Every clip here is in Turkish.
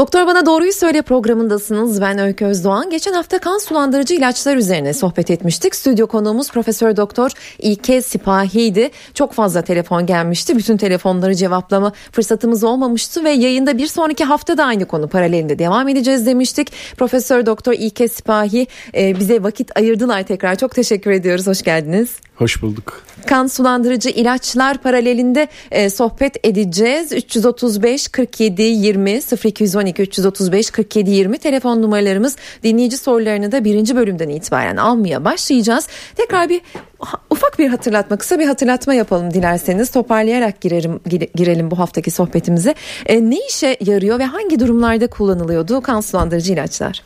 Doktor Bana Doğruyu Söyle programındasınız. Ben Öykü Özdoğan. Geçen hafta kan sulandırıcı ilaçlar üzerine sohbet etmiştik. Stüdyo konuğumuz Profesör Doktor İlke Sipahi'ydi. Çok fazla telefon gelmişti. Bütün telefonları cevaplama fırsatımız olmamıştı ve yayında bir sonraki hafta da aynı konu paralelinde devam edeceğiz demiştik. Profesör Doktor İlke Sipahi e, bize vakit ayırdılar tekrar. Çok teşekkür ediyoruz. Hoş geldiniz. Hoş bulduk. Kan sulandırıcı ilaçlar paralelinde e, sohbet edeceğiz. 335 47 20 0212 335 47 20 telefon numaralarımız. Dinleyici sorularını da birinci bölümden itibaren almaya başlayacağız. Tekrar bir ufak bir hatırlatma, kısa bir hatırlatma yapalım dilerseniz. Toparlayarak girelim, girelim bu haftaki sohbetimize. E, ne işe yarıyor ve hangi durumlarda kullanılıyordu kan sulandırıcı ilaçlar?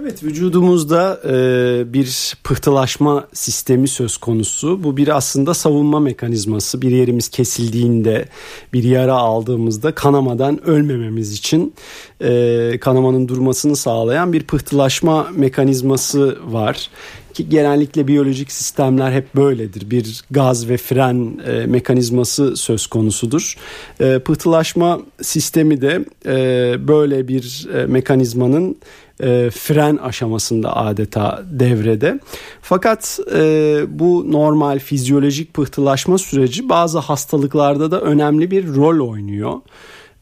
Evet vücudumuzda e, bir pıhtılaşma sistemi söz konusu. Bu bir aslında savunma mekanizması. Bir yerimiz kesildiğinde, bir yara aldığımızda kanamadan ölmememiz için e, kanamanın durmasını sağlayan bir pıhtılaşma mekanizması var ki genellikle biyolojik sistemler hep böyledir. Bir gaz ve fren e, mekanizması söz konusudur. E, pıhtılaşma sistemi de e, böyle bir e, mekanizmanın e, fren aşamasında adeta devrede. Fakat e, bu normal fizyolojik pıhtılaşma süreci bazı hastalıklarda da önemli bir rol oynuyor.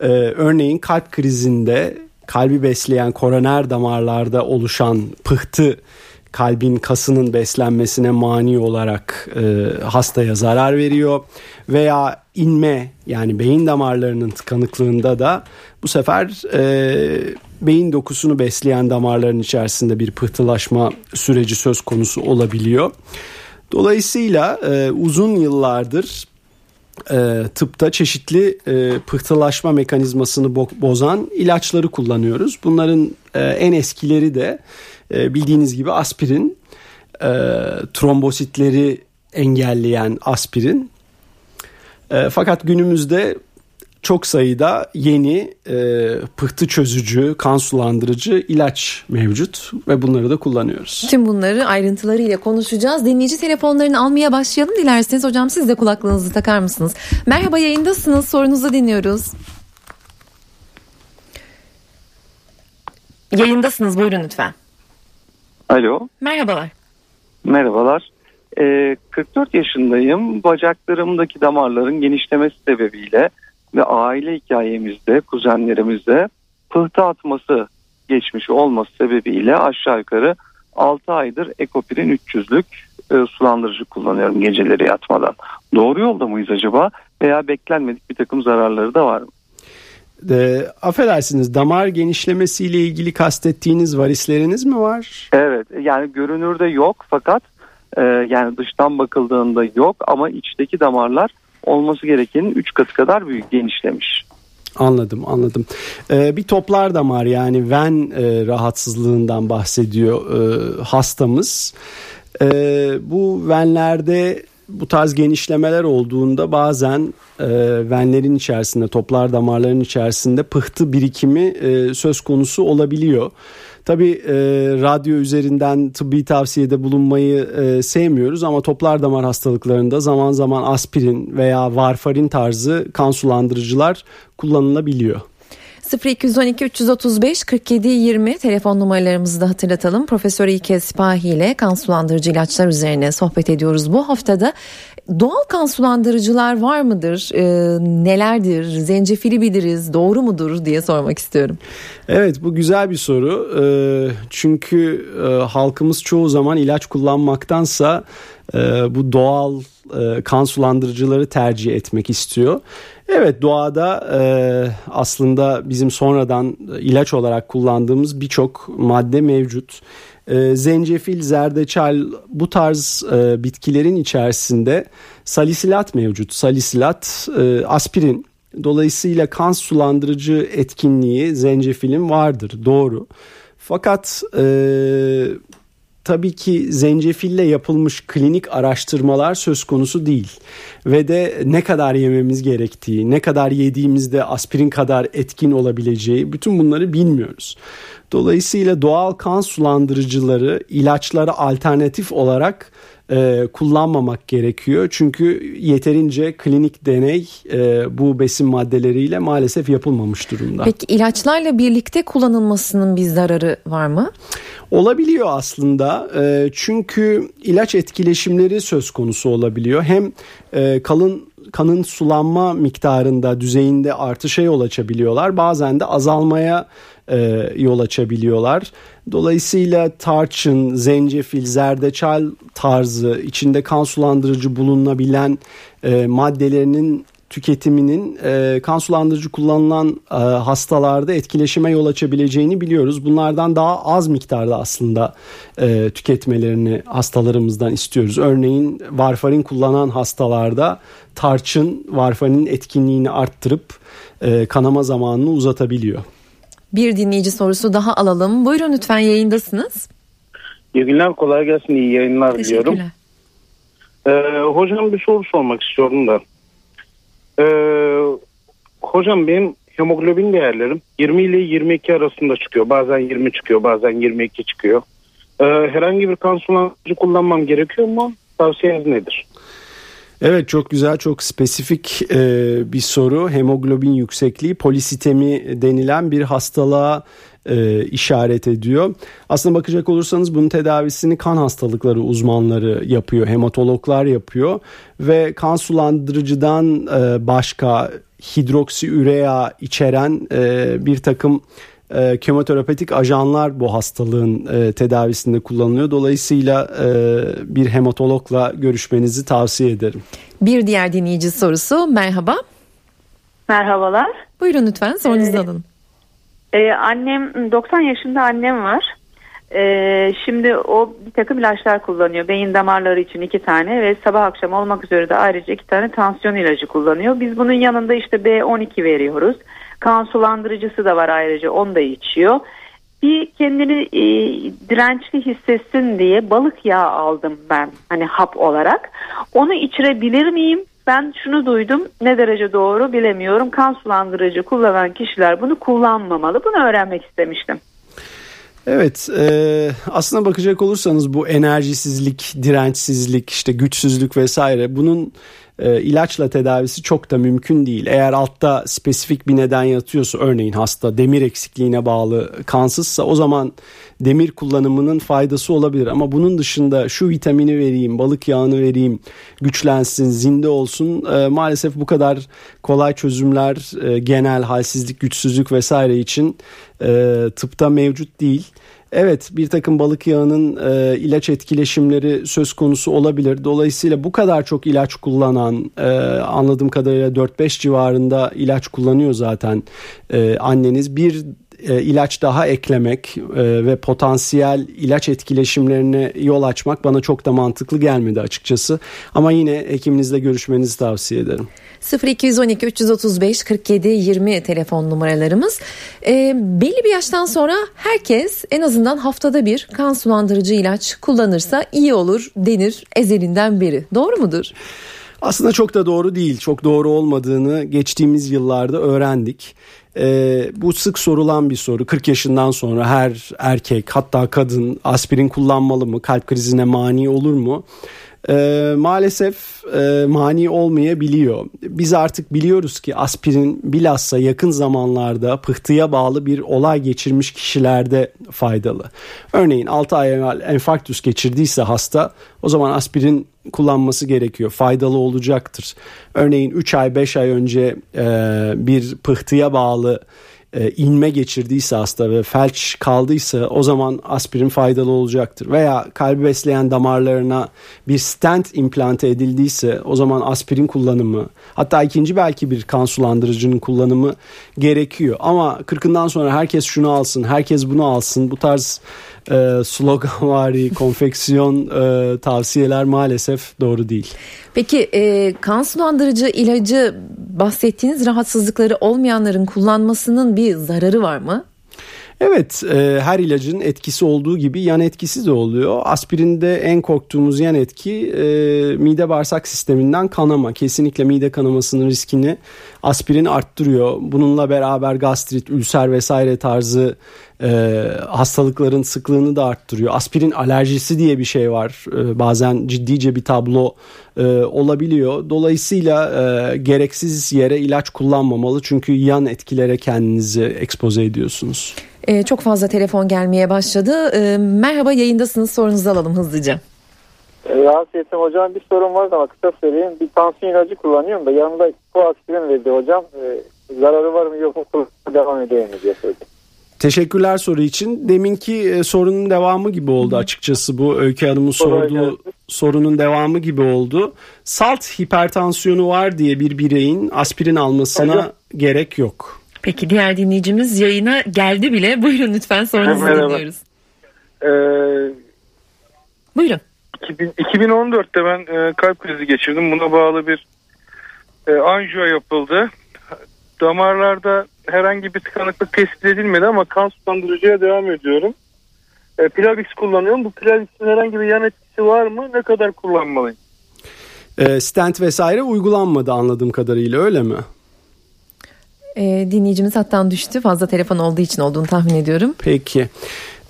E, örneğin kalp krizinde kalbi besleyen koroner damarlarda oluşan pıhtı kalbin kasının beslenmesine mani olarak e, hastaya zarar veriyor veya inme yani beyin damarlarının tıkanıklığında da bu sefer e, beyin dokusunu besleyen damarların içerisinde bir pıhtılaşma süreci söz konusu olabiliyor. Dolayısıyla e, uzun yıllardır e, tıpta çeşitli e, pıhtılaşma mekanizmasını bo- bozan ilaçları kullanıyoruz. Bunların e, en eskileri de e, bildiğiniz gibi aspirin, e, trombositleri engelleyen aspirin. E, fakat günümüzde çok sayıda yeni e, pıhtı çözücü, kan sulandırıcı ilaç mevcut ve bunları da kullanıyoruz. Tüm bunları ayrıntılarıyla konuşacağız. Dinleyici telefonlarını almaya başlayalım dilerseniz. Hocam siz de kulaklığınızı takar mısınız? Merhaba yayındasınız. Sorunuzu dinliyoruz. Yayındasınız. Buyurun lütfen. Alo. Merhabalar. Merhabalar. Ee, 44 yaşındayım. Bacaklarımdaki damarların genişlemesi sebebiyle ve aile hikayemizde kuzenlerimizde pıhtı atması geçmiş olması sebebiyle aşağı yukarı 6 aydır Ekopirin 300'lük e, sulandırıcı kullanıyorum geceleri yatmadan. Doğru yolda mıyız acaba veya beklenmedik bir takım zararları da var mı? E, affedersiniz damar genişlemesiyle ilgili kastettiğiniz varisleriniz mi var? Evet yani görünürde yok fakat e, yani dıştan bakıldığında yok ama içteki damarlar olması gerekenin 3 katı kadar büyük genişlemiş. Anladım anladım. Ee, bir toplar damar yani ven e, rahatsızlığından bahsediyor e, hastamız. E, bu venlerde bu tarz genişlemeler olduğunda bazen e, venlerin içerisinde toplar damarların içerisinde pıhtı birikimi e, söz konusu olabiliyor. Tabii e, radyo üzerinden tıbbi tavsiyede bulunmayı e, sevmiyoruz ama toplar damar hastalıklarında zaman zaman aspirin veya varfarin tarzı kan sulandırıcılar kullanılabiliyor. 0212 335 47 20 telefon numaralarımızı da hatırlatalım. Profesör İlke Sipahi ile kan sulandırıcı ilaçlar üzerine sohbet ediyoruz. Bu haftada doğal kan sulandırıcılar var mıdır? E, nelerdir? Zencefili biliriz. Doğru mudur diye sormak istiyorum. Evet bu güzel bir soru. E, çünkü e, halkımız çoğu zaman ilaç kullanmaktansa e, bu doğal e, kan sulandırıcıları tercih etmek istiyor. Evet doğada e, aslında bizim sonradan ilaç olarak kullandığımız birçok madde mevcut. E, zencefil, zerdeçal bu tarz e, bitkilerin içerisinde salisilat mevcut. Salisilat, e, aspirin. Dolayısıyla kan sulandırıcı etkinliği zencefilin vardır doğru. Fakat e, tabii ki zencefille yapılmış klinik araştırmalar söz konusu değil. Ve de ne kadar yememiz gerektiği, ne kadar yediğimizde aspirin kadar etkin olabileceği bütün bunları bilmiyoruz. Dolayısıyla doğal kan sulandırıcıları ilaçlara alternatif olarak e, kullanmamak gerekiyor. Çünkü yeterince klinik deney e, bu besin maddeleriyle maalesef yapılmamış durumda. Peki ilaçlarla birlikte kullanılmasının bir zararı var mı? Olabiliyor aslında e, çünkü ilaç etkileşimleri söz konusu olabiliyor. Hem e, kalın kanın sulanma miktarında düzeyinde artışa yol açabiliyorlar. Bazen de azalmaya e, yol açabiliyorlar. Dolayısıyla tarçın, zencefil, zerdeçal tarzı içinde kan sulandırıcı bulunabilen e, maddelerinin tüketiminin e, kan sulandırıcı kullanılan e, hastalarda etkileşime yol açabileceğini biliyoruz. Bunlardan daha az miktarda aslında e, tüketmelerini hastalarımızdan istiyoruz. Örneğin varfarin kullanan hastalarda tarçın varfarinin etkinliğini arttırıp e, kanama zamanını uzatabiliyor. Bir dinleyici sorusu daha alalım. Buyurun lütfen yayındasınız. İyi günler kolay gelsin iyi yayınlar diliyorum. Ee, hocam bir soru sormak istiyorum da. Ee, hocam benim hemoglobin değerlerim 20 ile 22 arasında çıkıyor. Bazen 20 çıkıyor bazen 22 çıkıyor. Ee, herhangi bir kan sulandırıcı kullanmam gerekiyor mu? Tavsiyeniz nedir? Evet çok güzel çok spesifik e, bir soru. Hemoglobin yüksekliği polisitemi denilen bir hastalığa e, işaret ediyor. Aslında bakacak olursanız bunun tedavisini kan hastalıkları uzmanları yapıyor, hematologlar yapıyor ve kan sulandırıcıdan e, başka hidroksiürea içeren e, bir takım e, kemoterapetik ajanlar bu hastalığın e, tedavisinde kullanılıyor. Dolayısıyla e, bir hematologla görüşmenizi tavsiye ederim. Bir diğer dinleyici sorusu merhaba. Merhabalar. Buyurun lütfen sorunuzu ee, alın. E, annem 90 yaşında annem var. E, şimdi o bir takım ilaçlar kullanıyor. Beyin damarları için iki tane ve sabah akşam olmak üzere de ayrıca iki tane tansiyon ilacı kullanıyor. Biz bunun yanında işte B12 veriyoruz. Kan sulandırıcısı da var ayrıca onu da içiyor. Bir kendini e, dirençli hissetsin diye balık yağı aldım ben hani hap olarak. Onu içirebilir miyim? Ben şunu duydum ne derece doğru bilemiyorum. Kan sulandırıcı kullanan kişiler bunu kullanmamalı. Bunu öğrenmek istemiştim. Evet e, aslına bakacak olursanız bu enerjisizlik, dirençsizlik, işte güçsüzlük vesaire bunun e, ilaçla tedavisi çok da mümkün değil. Eğer altta spesifik bir neden yatıyorsa örneğin hasta demir eksikliğine bağlı kansızsa o zaman demir kullanımının faydası olabilir. Ama bunun dışında şu vitamini vereyim, balık yağını vereyim, güçlensin, zinde olsun e, maalesef bu kadar kolay çözümler e, genel halsizlik, güçsüzlük vesaire için e, tıpta mevcut değil. Evet bir takım balık yağının e, ilaç etkileşimleri söz konusu olabilir. Dolayısıyla bu kadar çok ilaç kullanan e, anladığım kadarıyla 4-5 civarında ilaç kullanıyor zaten e, anneniz. Bir e, ilaç daha eklemek e, ve potansiyel ilaç etkileşimlerine yol açmak bana çok da mantıklı gelmedi açıkçası. Ama yine hekiminizle görüşmenizi tavsiye ederim. 0212 335 47 20 telefon numaralarımız. E, belli bir yaştan sonra herkes en azından haftada bir kan sulandırıcı ilaç kullanırsa iyi olur denir ezelinden beri. Doğru mudur? Aslında çok da doğru değil. Çok doğru olmadığını geçtiğimiz yıllarda öğrendik. Ee, bu sık sorulan bir soru. 40 yaşından sonra her erkek hatta kadın aspirin kullanmalı mı? Kalp krizine mani olur mu? E, maalesef e, mani olmayabiliyor. Biz artık biliyoruz ki aspirin bilhassa yakın zamanlarda pıhtıya bağlı bir olay geçirmiş kişilerde faydalı. Örneğin 6 ay evvel enfarktüs geçirdiyse hasta o zaman aspirin kullanması gerekiyor. Faydalı olacaktır. Örneğin 3 ay 5 ay önce e, bir pıhtıya bağlı e, inme geçirdiyse hasta ve felç kaldıysa o zaman aspirin faydalı olacaktır. Veya kalbi besleyen damarlarına bir stent implante edildiyse o zaman aspirin kullanımı hatta ikinci belki bir kan sulandırıcının kullanımı gerekiyor. Ama kırkından sonra herkes şunu alsın, herkes bunu alsın. Bu tarz e, sloganvari, konfeksiyon e, tavsiyeler maalesef doğru değil. Peki e, kan sulandırıcı ilacı bahsettiğiniz rahatsızlıkları olmayanların kullanmasının bir zararı var mı? Evet e, her ilacın etkisi olduğu gibi yan etkisi de oluyor. Aspirinde en korktuğumuz yan etki e, mide bağırsak sisteminden kanama. Kesinlikle mide kanamasının riskini aspirin arttırıyor. Bununla beraber gastrit, ülser vesaire tarzı e, hastalıkların sıklığını da arttırıyor. Aspirin alerjisi diye bir şey var. E, bazen ciddice bir tablo e, olabiliyor. Dolayısıyla e, gereksiz yere ilaç kullanmamalı çünkü yan etkilere kendinizi ekspoze ediyorsunuz. E, çok fazla telefon gelmeye başladı. E, merhaba yayındasınız sorunuzu alalım hızlıca. Rahatsızım hocam bir sorun var ama kısa söyleyeyim. Bir tansiyon ilacı kullanıyorum da yanında koaspirin verdi hocam. E, zararı var mı yok mu devam edeyim mi diye söyledim. Teşekkürler soru için. Deminki e, sorunun devamı gibi oldu açıkçası bu Öykü Hanım'ın sorduğu sorunun devamı gibi oldu. Salt hipertansiyonu var diye bir bireyin aspirin almasına Hocam. gerek yok. Peki diğer dinleyicimiz yayına geldi bile. Buyurun lütfen sorunuzu dinliyoruz. Ee, Buyurun. 2000, 2014'te ben e, kalp krizi geçirdim. Buna bağlı bir e, anjiyo yapıldı. Damarlarda herhangi bir tıkanıklık tespit edilmedi ama kan sulandırıcıya devam ediyorum. E, Plavix kullanıyorum. Bu Plavix'in herhangi bir yan etkisi var mı? Ne kadar kullanmalıyım? E, stent vesaire uygulanmadı anladığım kadarıyla öyle mi? E, dinleyicimiz hattan düştü. Fazla telefon olduğu için olduğunu tahmin ediyorum. Peki.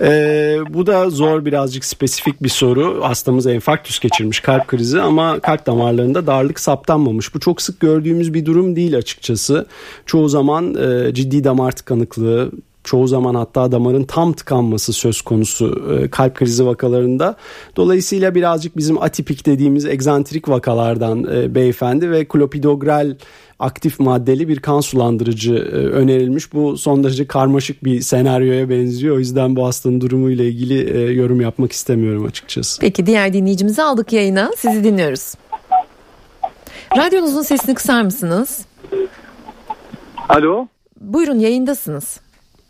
Ee, bu da zor birazcık spesifik bir soru. Hastamız enfarktüs geçirmiş kalp krizi ama kalp damarlarında darlık saptanmamış. Bu çok sık gördüğümüz bir durum değil açıkçası. Çoğu zaman e, ciddi damar tıkanıklığı, çoğu zaman hatta damarın tam tıkanması söz konusu e, kalp krizi vakalarında. Dolayısıyla birazcık bizim atipik dediğimiz egzantrik vakalardan e, beyefendi ve klopidogrel aktif maddeli bir kan sulandırıcı e, önerilmiş. Bu son derece karmaşık bir senaryoya benziyor. O yüzden bu hastanın durumuyla ilgili e, yorum yapmak istemiyorum açıkçası. Peki diğer dinleyicimizi aldık yayına. Sizi dinliyoruz. Radyonuzun sesini kısar mısınız? Alo. Buyurun yayındasınız.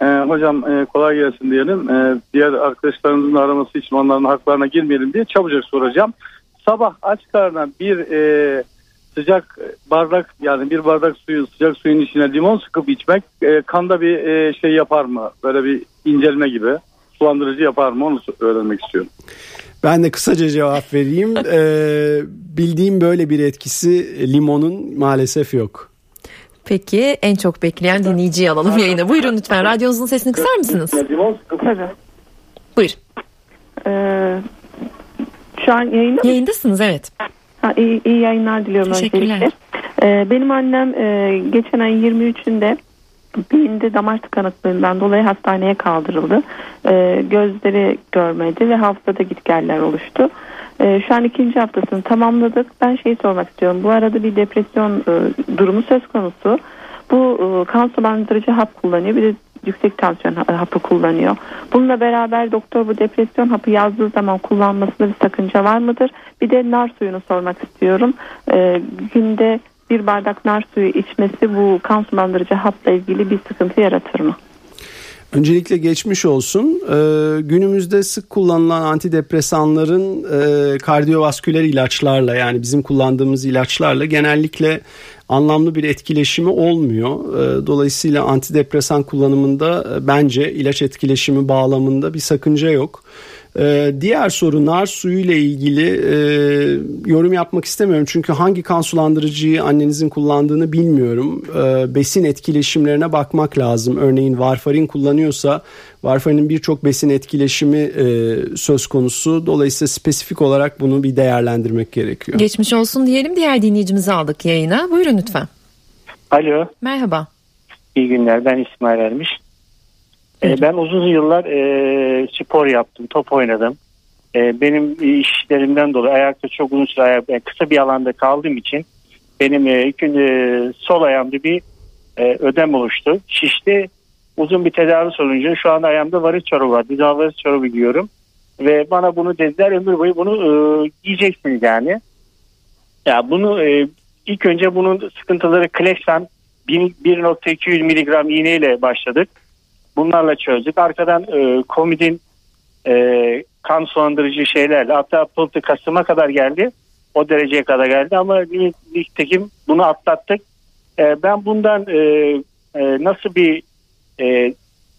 Ee, hocam e, kolay gelsin diyelim. Ee, diğer arkadaşlarımızın araması için onların haklarına girmeyelim diye çabucak soracağım. Sabah aç karnına bir e, sıcak bardak yani bir bardak suyu sıcak suyun içine limon sıkıp içmek e, kanda bir e, şey yapar mı? Böyle bir incelme gibi sulandırıcı yapar mı onu öğrenmek istiyorum. Ben de kısaca cevap vereyim. ee, bildiğim böyle bir etkisi limonun maalesef yok. Peki en çok bekleyen dinleyiciyi alalım yayına. Buyurun lütfen radyonuzun sesini kısar mısınız? Tabii. Buyur. Ee, şu an yayında Yayındasınız evet. İyi, iyi yayınlar diliyorum öncelikle. Ee, benim annem e, geçen ay 23'ünde beyinde damar tıkanıklığından dolayı hastaneye kaldırıldı. Ee, gözleri görmedi ve hafızada gitgeller oluştu. Ee, şu an ikinci haftasını tamamladık. Ben şeyi sormak istiyorum. Bu arada bir depresyon e, durumu söz konusu. Bu e, kan sulandırıcı hap kullanıyor. Bir de yüksek tansiyon hapı kullanıyor. Bununla beraber doktor bu depresyon hapı yazdığı zaman kullanmasında bir sakınca var mıdır? Bir de nar suyunu sormak istiyorum. E, günde bir bardak nar suyu içmesi bu kan sulandırıcı hapla ilgili bir sıkıntı yaratır mı? Öncelikle geçmiş olsun. Ee, günümüzde sık kullanılan antidepresanların e, kardiyovasküler ilaçlarla yani bizim kullandığımız ilaçlarla genellikle anlamlı bir etkileşimi olmuyor. Ee, dolayısıyla antidepresan kullanımında e, bence ilaç etkileşimi bağlamında bir sakınca yok. Ee, diğer soru nar suyu ile ilgili e, yorum yapmak istemiyorum. Çünkü hangi kan sulandırıcıyı annenizin kullandığını bilmiyorum. E, besin etkileşimlerine bakmak lazım. Örneğin varfarin kullanıyorsa varfarinin birçok besin etkileşimi e, söz konusu. Dolayısıyla spesifik olarak bunu bir değerlendirmek gerekiyor. Geçmiş olsun diyelim. Diğer dinleyicimizi aldık yayına. Buyurun lütfen. Alo. Merhaba. İyi günler. Ben İsmail Ermiş. Evet. Ben uzun yıllar e, spor yaptım, top oynadım. E, benim işlerimden dolayı ayakta çok uzun süre ayak, yani kısa bir alanda kaldığım için benim e, ilk gün e, sol ayağımda bir e, ödem oluştu. Şişti. Uzun bir tedavi sonucu şu anda ayağımda varis çorabı var. Dizal varis çorabı giyiyorum. Ve bana bunu dediler ömür boyu bunu e, giyeceksiniz yani. Ya bunu e, ilk önce bunun sıkıntıları Klexan 1.200 miligram iğneyle başladık. Bunlarla çözdük. Arkadan e, komidin e, kan sulandırıcı şeylerle hatta pıltı kasıma kadar geldi. O dereceye kadar geldi ama nitekim bunu atlattık. E, ben bundan e, e, nasıl bir e,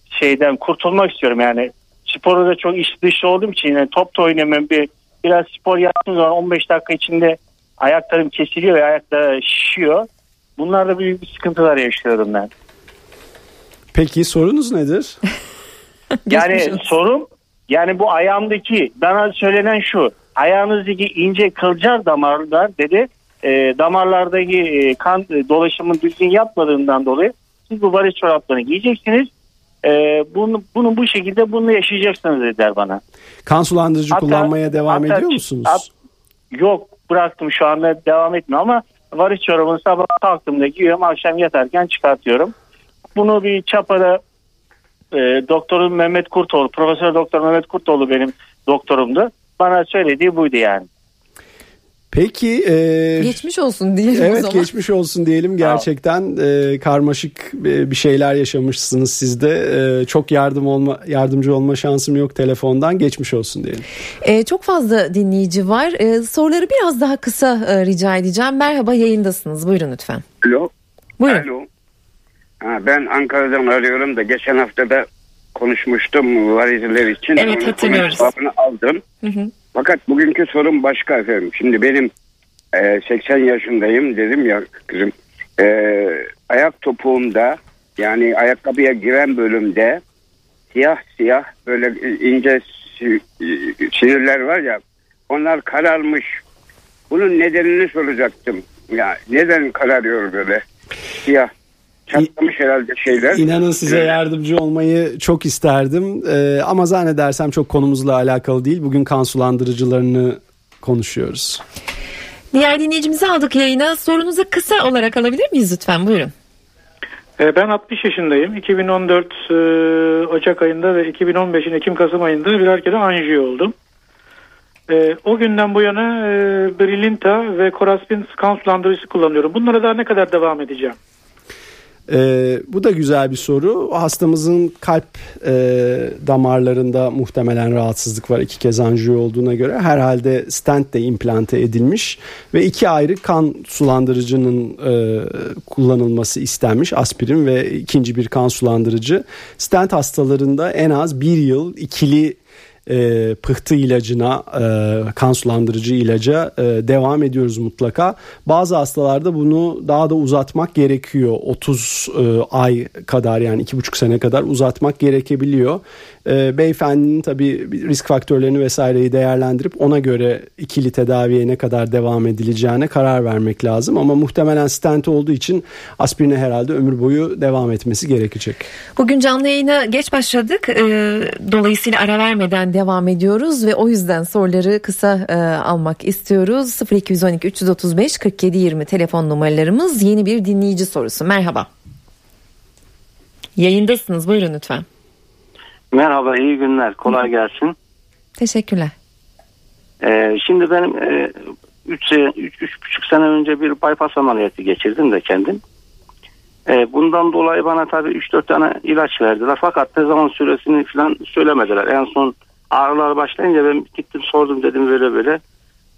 şeyden kurtulmak istiyorum yani sporu da çok iş dışı olduğum için yani top da oynamam bir biraz spor yaptığım zaman 15 dakika içinde ayaklarım kesiliyor ve ayakta şişiyor. Bunlarda büyük bir sıkıntılar yaşıyorum ben. Peki sorunuz nedir? yani sorum yani bu ayağımdaki bana söylenen şu ayağınızdaki ince kılcal damarlar dedi e, damarlardaki e, kan e, dolaşımını düzgün yapmadığından dolayı siz bu varis çoraplarını giyeceksiniz. E, bunu, bunu bu şekilde bunu yaşayacaksınız dediler bana. Kan sulandırıcı hatta, kullanmaya devam hatta, ediyor musunuz? At, yok bıraktım şu anda devam etmiyor ama varis çorabını sabah kalktığımda giyiyorum akşam yatarken çıkartıyorum. Bunu bir çapada e, doktorum Mehmet Kurtoğlu, Profesör Doktor Mehmet Kurtoğlu benim doktorumdu. Bana söylediği buydu yani. Peki e, geçmiş olsun diyelim evet, o zaman. geçmiş olsun diyelim gerçekten e, karmaşık bir şeyler yaşamışsınız siz de e, çok yardım olma yardımcı olma şansım yok telefondan geçmiş olsun diyelim. E, çok fazla dinleyici var e, soruları biraz daha kısa e, rica edeceğim merhaba yayındasınız buyurun lütfen. Alo. Buyurun. Alo. Ha, ben Ankara'dan arıyorum da geçen hafta da konuşmuştum varizler için. Evet hatırlıyoruz. aldım. Hı hı. Fakat bugünkü sorun başka efendim. Şimdi benim e, 80 yaşındayım dedim ya kızım. E, ayak topuğumda yani ayakkabıya giren bölümde siyah siyah böyle ince sinirler var ya onlar kararmış. Bunun nedenini soracaktım. Ya neden kararıyor böyle siyah çatlamış herhalde şeyler. İnanın size yardımcı olmayı çok isterdim ee, ama zannedersem çok konumuzla alakalı değil. Bugün kan sulandırıcılarını konuşuyoruz. Diğer dinleyicimizi aldık yayına. Sorunuzu kısa olarak alabilir miyiz lütfen? Buyurun. Ee, ben 60 yaşındayım. 2014 e, Ocak ayında ve 2015'in Ekim-Kasım ayında birer kere anjiyo oldum. E, o günden bu yana e, Brilinta ve Coraspin kan sulandırıcısı kullanıyorum. Bunlara daha ne kadar devam edeceğim? Ee, bu da güzel bir soru. Hastamızın kalp e, damarlarında muhtemelen rahatsızlık var. iki kez anjiyo olduğuna göre herhalde stent de implante edilmiş ve iki ayrı kan sulandırıcının e, kullanılması istenmiş. Aspirin ve ikinci bir kan sulandırıcı. Stent hastalarında en az bir yıl ikili e, pıhtı ilacına e, kan sulandırıcı ilaca e, devam ediyoruz mutlaka. Bazı hastalarda bunu daha da uzatmak gerekiyor. 30 e, ay kadar yani 2,5 sene kadar uzatmak gerekebiliyor. E, beyefendinin tabii risk faktörlerini vesaireyi değerlendirip ona göre ikili tedaviye ne kadar devam edileceğine karar vermek lazım. Ama muhtemelen stent olduğu için aspirine herhalde ömür boyu devam etmesi gerekecek. Bugün canlı yayına geç başladık. E, dolayısıyla ara vermeden devam ediyoruz ve o yüzden soruları kısa e, almak istiyoruz. 0212 335 47 20 telefon numaralarımız. Yeni bir dinleyici sorusu. Merhaba. Yayındasınız. Buyurun lütfen. Merhaba, iyi günler. Kolay gelsin. Teşekkürler. Ee, şimdi benim 3 e, üç, üç, buçuk sene önce bir bypass ameliyatı geçirdim de kendim. E, bundan dolayı bana tabii 3-4 tane ilaç verdiler. Fakat ne zaman süresini falan söylemediler. En son ağrılar başlayınca ben gittim sordum dedim böyle böyle.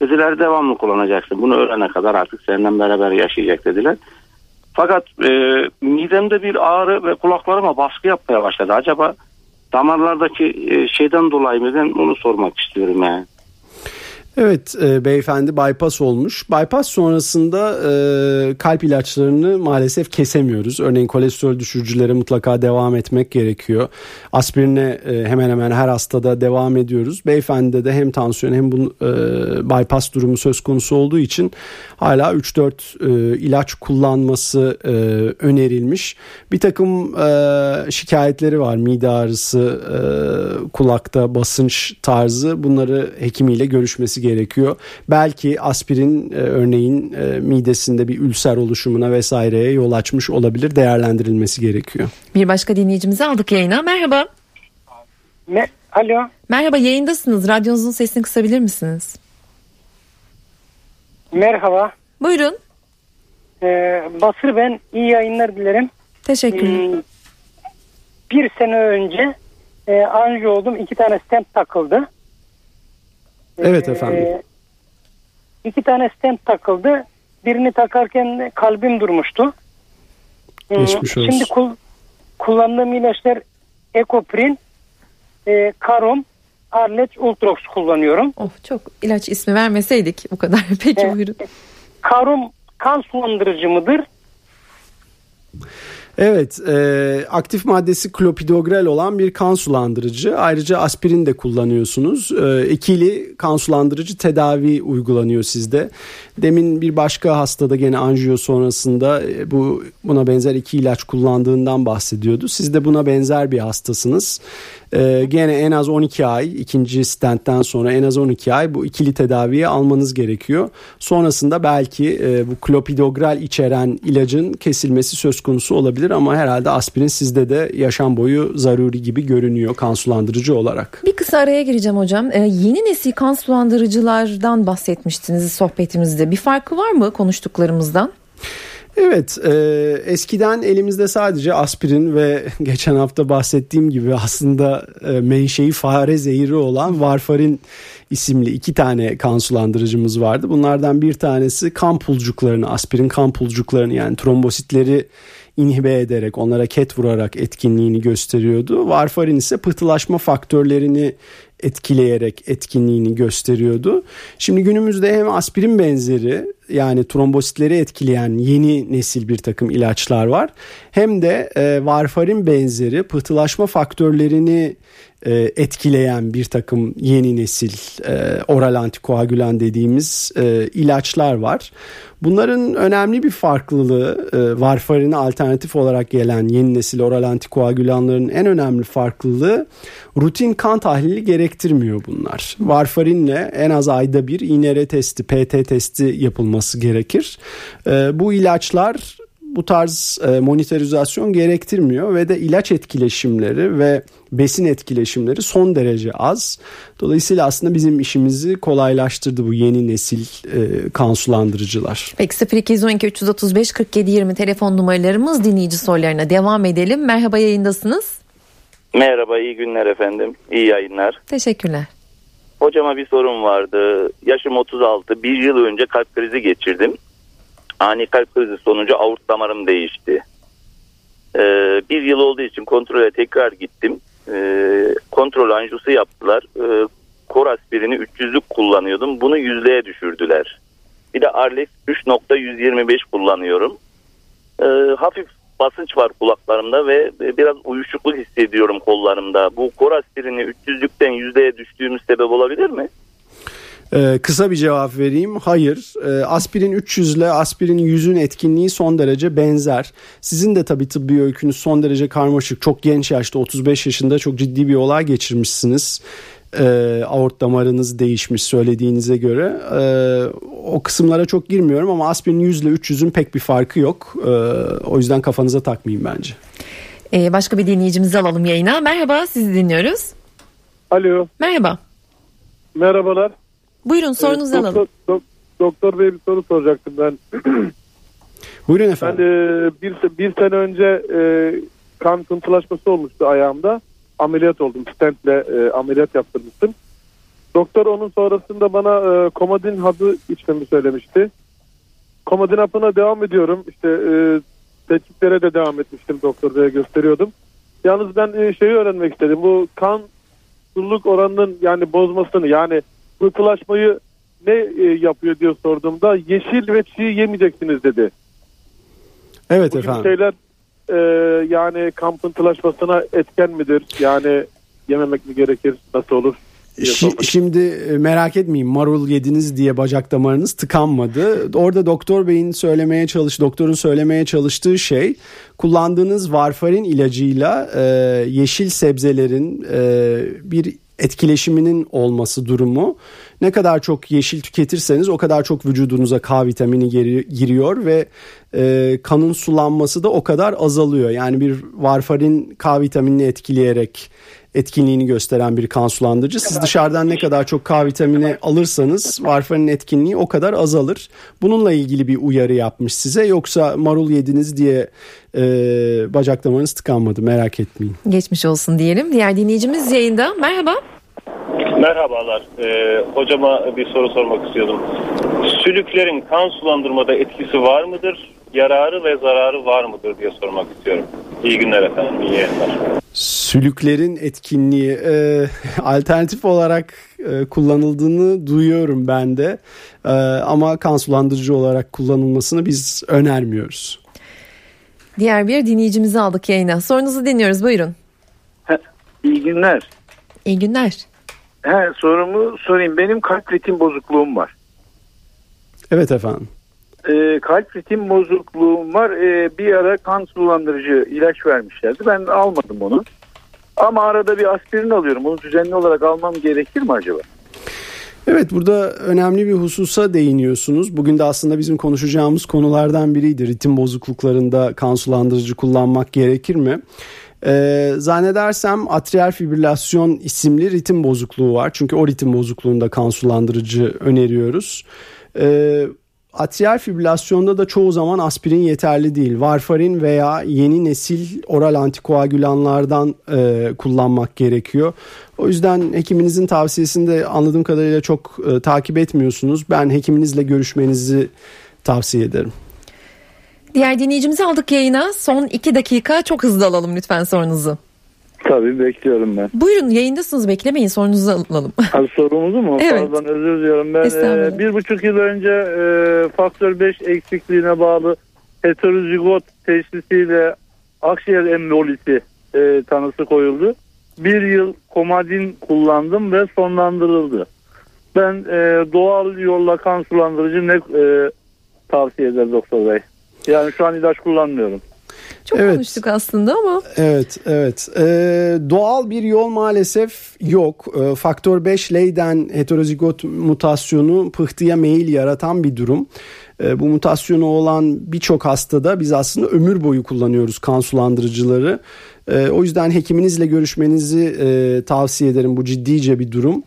Dediler devamlı kullanacaksın. Bunu öğrene kadar artık seninle beraber yaşayacak dediler. Fakat e, midemde bir ağrı ve kulaklarıma baskı yapmaya başladı. Acaba damarlardaki e, şeyden dolayı mı ben onu sormak istiyorum yani. Evet e, beyefendi bypass olmuş. Bypass sonrasında e, kalp ilaçlarını maalesef kesemiyoruz. Örneğin kolesterol düşürücülere mutlaka devam etmek gerekiyor. Aspirine e, hemen hemen her hastada devam ediyoruz. Beyefendide de hem tansiyon hem bu e, bypass durumu söz konusu olduğu için hala 3-4 e, ilaç kullanması e, önerilmiş. Bir takım e, şikayetleri var. Mide ağrısı, e, kulakta basınç tarzı bunları hekimiyle görüşmesi gerekiyor. Belki aspirin e, örneğin e, midesinde bir ülser oluşumuna vesaireye yol açmış olabilir. Değerlendirilmesi gerekiyor. Bir başka dinleyicimizi aldık yayına. Merhaba. Me Alo. Merhaba yayındasınız. Radyonuzun sesini kısabilir misiniz? Merhaba. Buyurun. Ee, Basır ben. iyi yayınlar dilerim. Teşekkürler. Hmm, bir sene önce e, anjiyo oldum. iki tane stent takıldı. Evet ee, efendim. Ee, iki tane stent takıldı. Birini takarken kalbim durmuştu. Hmm, Geçmiş olsun. Şimdi kul, kullandığım ilaçlar Ekoprin, e, Karom, Arleç, Ultrox kullanıyorum. Oh çok ilaç ismi vermeseydik bu kadar. Peki e, buyurun. Karom kan sulandırıcı mıdır? Evet, e, aktif maddesi klopidogrel olan bir kan sulandırıcı. Ayrıca aspirin de kullanıyorsunuz. E, ikili kan sulandırıcı tedavi uygulanıyor sizde. Demin bir başka hastada gene anjiyo sonrasında e, bu buna benzer iki ilaç kullandığından bahsediyordu. Siz de buna benzer bir hastasınız. E, gene en az 12 ay ikinci stentten sonra en az 12 ay bu ikili tedaviyi almanız gerekiyor. Sonrasında belki e, bu klopidogrel içeren ilacın kesilmesi söz konusu olabilir ama herhalde aspirin sizde de yaşam boyu zaruri gibi görünüyor kan sulandırıcı olarak. Bir kısa araya gireceğim hocam. Ee, yeni nesil kan sulandırıcılardan bahsetmiştiniz sohbetimizde. Bir farkı var mı konuştuklarımızdan? Evet e, eskiden elimizde sadece aspirin ve geçen hafta bahsettiğim gibi aslında e, menşei fare zehiri olan varfarin isimli iki tane kan sulandırıcımız vardı. Bunlardan bir tanesi kan pulcuklarını aspirin kan pulcuklarını yani trombositleri inhibe ederek onlara ket vurarak etkinliğini gösteriyordu. Varfarin ise pıhtılaşma faktörlerini etkileyerek etkinliğini gösteriyordu. Şimdi günümüzde hem aspirin benzeri yani trombositleri etkileyen yeni nesil bir takım ilaçlar var. Hem de e, varfarin benzeri pıhtılaşma faktörlerini e, etkileyen bir takım yeni nesil e, oral antikoagülan dediğimiz e, ilaçlar var. Bunların önemli bir farklılığı e, varfarine alternatif olarak gelen yeni nesil oral antikoagülanların en önemli farklılığı rutin kan tahlili gerektirmiyor bunlar. Varfarinle en az ayda bir INR testi, PT testi yapılması gerekir. E, bu ilaçlar bu tarz e, monitorizasyon gerektirmiyor ve de ilaç etkileşimleri ve besin etkileşimleri son derece az. Dolayısıyla aslında bizim işimizi kolaylaştırdı bu yeni nesil e, kan sulandırıcılar. Peki 0212 335 47 20 telefon numaralarımız dinleyici sorularına devam edelim. Merhaba yayındasınız. Merhaba iyi günler efendim. İyi yayınlar. Teşekkürler. Hocama bir sorum vardı. Yaşım 36. Bir yıl önce kalp krizi geçirdim. Ani kalp krizi sonucu aort damarım değişti. Ee, bir yıl olduğu için kontrole tekrar gittim. Ee, kontrol anjusu yaptılar. Ee, kor aspirini 300'lük kullanıyordum. Bunu yüzdeye düşürdüler. Bir de Arlex 3.125 kullanıyorum. Ee, hafif basınç var kulaklarımda ve biraz uyuşukluk hissediyorum kollarımda. Bu kor aspirini 300'lükten yüzdeye düştüğümüz sebep olabilir mi? Ee, kısa bir cevap vereyim. Hayır. Ee, aspirin 300 ile aspirin 100'ün etkinliği son derece benzer. Sizin de tabii tıbbi öykünüz son derece karmaşık. Çok genç yaşta 35 yaşında çok ciddi bir olay geçirmişsiniz. Ee, aort damarınız değişmiş söylediğinize göre. Ee, o kısımlara çok girmiyorum ama aspirin 100 ile 300'ün pek bir farkı yok. Ee, o yüzden kafanıza takmayın bence. Ee, başka bir dinleyicimizi alalım yayına. Merhaba sizi dinliyoruz. Alo. Merhaba. Merhabalar. Buyurun sorunuzu evet, alalım. Doktor, doktor Bey bir soru soracaktım ben. Buyurun efendim. Ben e, bir, bir sene önce e, kan pıntılaşması olmuştu ayağımda. Ameliyat oldum. Stentle e, ameliyat yaptırmıştım. Doktor onun sonrasında bana e, komadin hapı içmemi söylemişti. Komadin hapına devam ediyorum. İşte e, tetkiklere de devam etmiştim doktor beye gösteriyordum. Yalnız ben e, şeyi öğrenmek istedim. Bu kan sululuk oranının yani bozmasını yani pıhtılaşmayı ne e, yapıyor diye sorduğumda yeşil ve çiğ yemeyeceksiniz dedi. Evet Bu efendim. şeyler e, yani kan pıhtılaşmasına etken midir? Yani yememek mi gerekir? Nasıl olur? Şi- şimdi e, merak etmeyin marul yediniz diye bacak damarınız tıkanmadı. Orada doktor beyin söylemeye çalış, doktorun söylemeye çalıştığı şey kullandığınız varfarin ilacıyla e, yeşil sebzelerin e, bir etkileşiminin olması durumu. Ne kadar çok yeşil tüketirseniz o kadar çok vücudunuza K vitamini giriyor ve e, kanın sulanması da o kadar azalıyor. Yani bir varfarin K vitaminini etkileyerek etkinliğini gösteren bir kan sulandırıcı. Siz dışarıdan ne kadar çok K vitamini alırsanız varfarin etkinliği o kadar azalır. Bununla ilgili bir uyarı yapmış size. Yoksa marul yediniz diye e, bacak damarınız tıkanmadı merak etmeyin. Geçmiş olsun diyelim. Diğer dinleyicimiz yayında. Merhaba. Merhabalar. Ee, hocama bir soru sormak istiyordum. Sülüklerin kan sulandırmada etkisi var mıdır? Yararı ve zararı var mıdır diye sormak istiyorum. İyi günler efendim. İyi yayınlar. Sülüklerin etkinliği e, alternatif olarak e, kullanıldığını duyuyorum ben de. E, ama kan sulandırıcı olarak kullanılmasını biz önermiyoruz. Diğer bir dinleyicimizi aldık yayına. Sorunuzu dinliyoruz buyurun. İyi günler. İyi günler. He, sorumu sorayım. Benim kalp ritim bozukluğum var. Evet efendim. Ee, kalp ritim bozukluğum var. Ee, bir ara kan sulandırıcı ilaç vermişlerdi. Ben almadım onu. Ama arada bir aspirin alıyorum. Bunu düzenli olarak almam gerekir mi acaba? Evet burada önemli bir hususa değiniyorsunuz. Bugün de aslında bizim konuşacağımız konulardan biriydi. Ritim bozukluklarında kan sulandırıcı kullanmak gerekir mi? Ee, zannedersem atrial fibrilasyon isimli ritim bozukluğu var. Çünkü o ritim bozukluğunda kan sulandırıcı öneriyoruz. Ee, atrial fibrilasyonda da çoğu zaman aspirin yeterli değil. Varfarin veya yeni nesil oral antikoagülanlardan e, kullanmak gerekiyor. O yüzden hekiminizin tavsiyesini de anladığım kadarıyla çok e, takip etmiyorsunuz. Ben hekiminizle görüşmenizi tavsiye ederim. Diğer dinleyicimizi aldık yayına. Son iki dakika çok hızlı alalım lütfen sorunuzu. Tabii bekliyorum ben. Buyurun yayındasınız beklemeyin sorunuzu alalım. Abi sorumuzu mu? Evet. Pardon özür diliyorum. Ben e, bir buçuk yıl önce e, faktör 5 eksikliğine bağlı heterozigot teşhisiyle akciğer embolisi e, tanısı koyuldu. Bir yıl komadin kullandım ve sonlandırıldı. Ben e, doğal yolla kan sulandırıcı ne e, tavsiye eder doktor bey? Yani şu an ilaç kullanmıyorum. Çok Evet. konuştuk aslında ama. Evet, evet. Ee, doğal bir yol maalesef yok. Ee, faktör 5 Leyden heterozigot mutasyonu pıhtıya meyil yaratan bir durum. Ee, bu mutasyonu olan birçok hastada biz aslında ömür boyu kullanıyoruz kan sulandırıcıları. Ee, o yüzden hekiminizle görüşmenizi e, tavsiye ederim. Bu ciddice bir durum.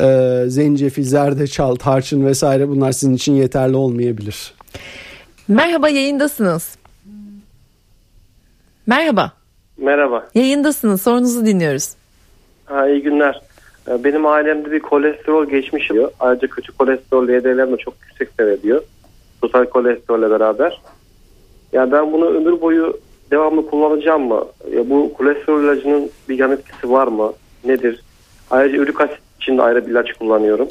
Ee, zencefil, zerdeçal, tarçın vesaire bunlar sizin için yeterli olmayabilir. Merhaba yayındasınız. Merhaba. Merhaba. Yayındasınız sorunuzu dinliyoruz. Ha, iyi günler. Ee, Benim ailemde bir kolesterol geçmişi var. Ayrıca kötü kolesterol LDL'm de çok yüksek seyrediyor. Total kolesterolle beraber. Yani ben bunu ömür boyu devamlı kullanacağım mı? Ya bu kolesterol ilacının bir yan etkisi var mı? Nedir? Ayrıca ürik asit için de ayrı bir ilaç kullanıyorum.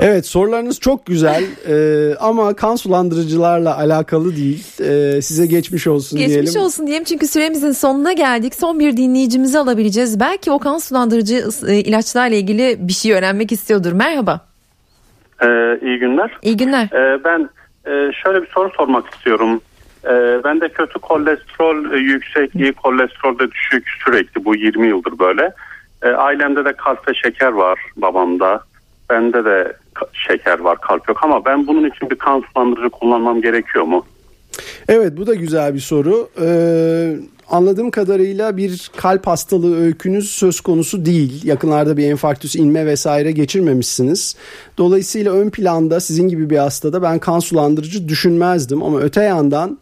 Evet sorularınız çok güzel Ee, ama kan sulandırıcılarla alakalı değil. Ee, size geçmiş olsun Geçmiş diyelim. olsun diyelim çünkü süremizin sonuna geldik. Son bir dinleyicimizi alabileceğiz. Belki o kan sulandırıcı e, ilaçlarla ilgili bir şey öğrenmek istiyordur. Merhaba. Ee, iyi günler. İyi günler. Ee, ben e, şöyle bir soru sormak istiyorum. Ee, ben de kötü kolesterol e, yüksek, iyi kolesterol de düşük sürekli bu 20 yıldır böyle. Ee, ailemde de kalp ve şeker var babamda. Bende de şeker var, kalp yok ama ben bunun için bir kan sulandırıcı kullanmam gerekiyor mu? Evet bu da güzel bir soru. Ee, anladığım kadarıyla bir kalp hastalığı öykünüz söz konusu değil. Yakınlarda bir enfarktüs inme vesaire geçirmemişsiniz. Dolayısıyla ön planda sizin gibi bir hastada ben kan sulandırıcı düşünmezdim. Ama öte yandan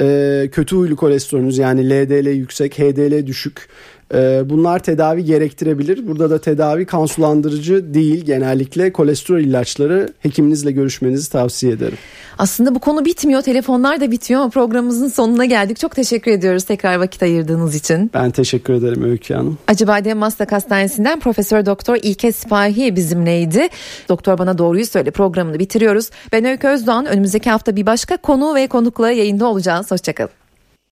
e, kötü huylu kolesterolünüz yani LDL yüksek, HDL düşük. E, Bunlar tedavi gerektirebilir. Burada da tedavi kan sulandırıcı değil. Genellikle kolesterol ilaçları hekiminizle görüşmenizi tavsiye ederim. Aslında bu konu bitmiyor. Telefonlar da bitiyor ama programımızın sonuna geldik. Çok teşekkür ediyoruz tekrar vakit ayırdığınız için. Ben teşekkür ederim Öykü Hanım. Acıbadem Maslak Hastanesi'nden Profesör Doktor İlke Sipahi bizimleydi. Doktor bana doğruyu söyle programını bitiriyoruz. Ben Öykü Özdoğan. Önümüzdeki hafta bir başka konu ve konukla yayında olacağız. Hoşçakalın.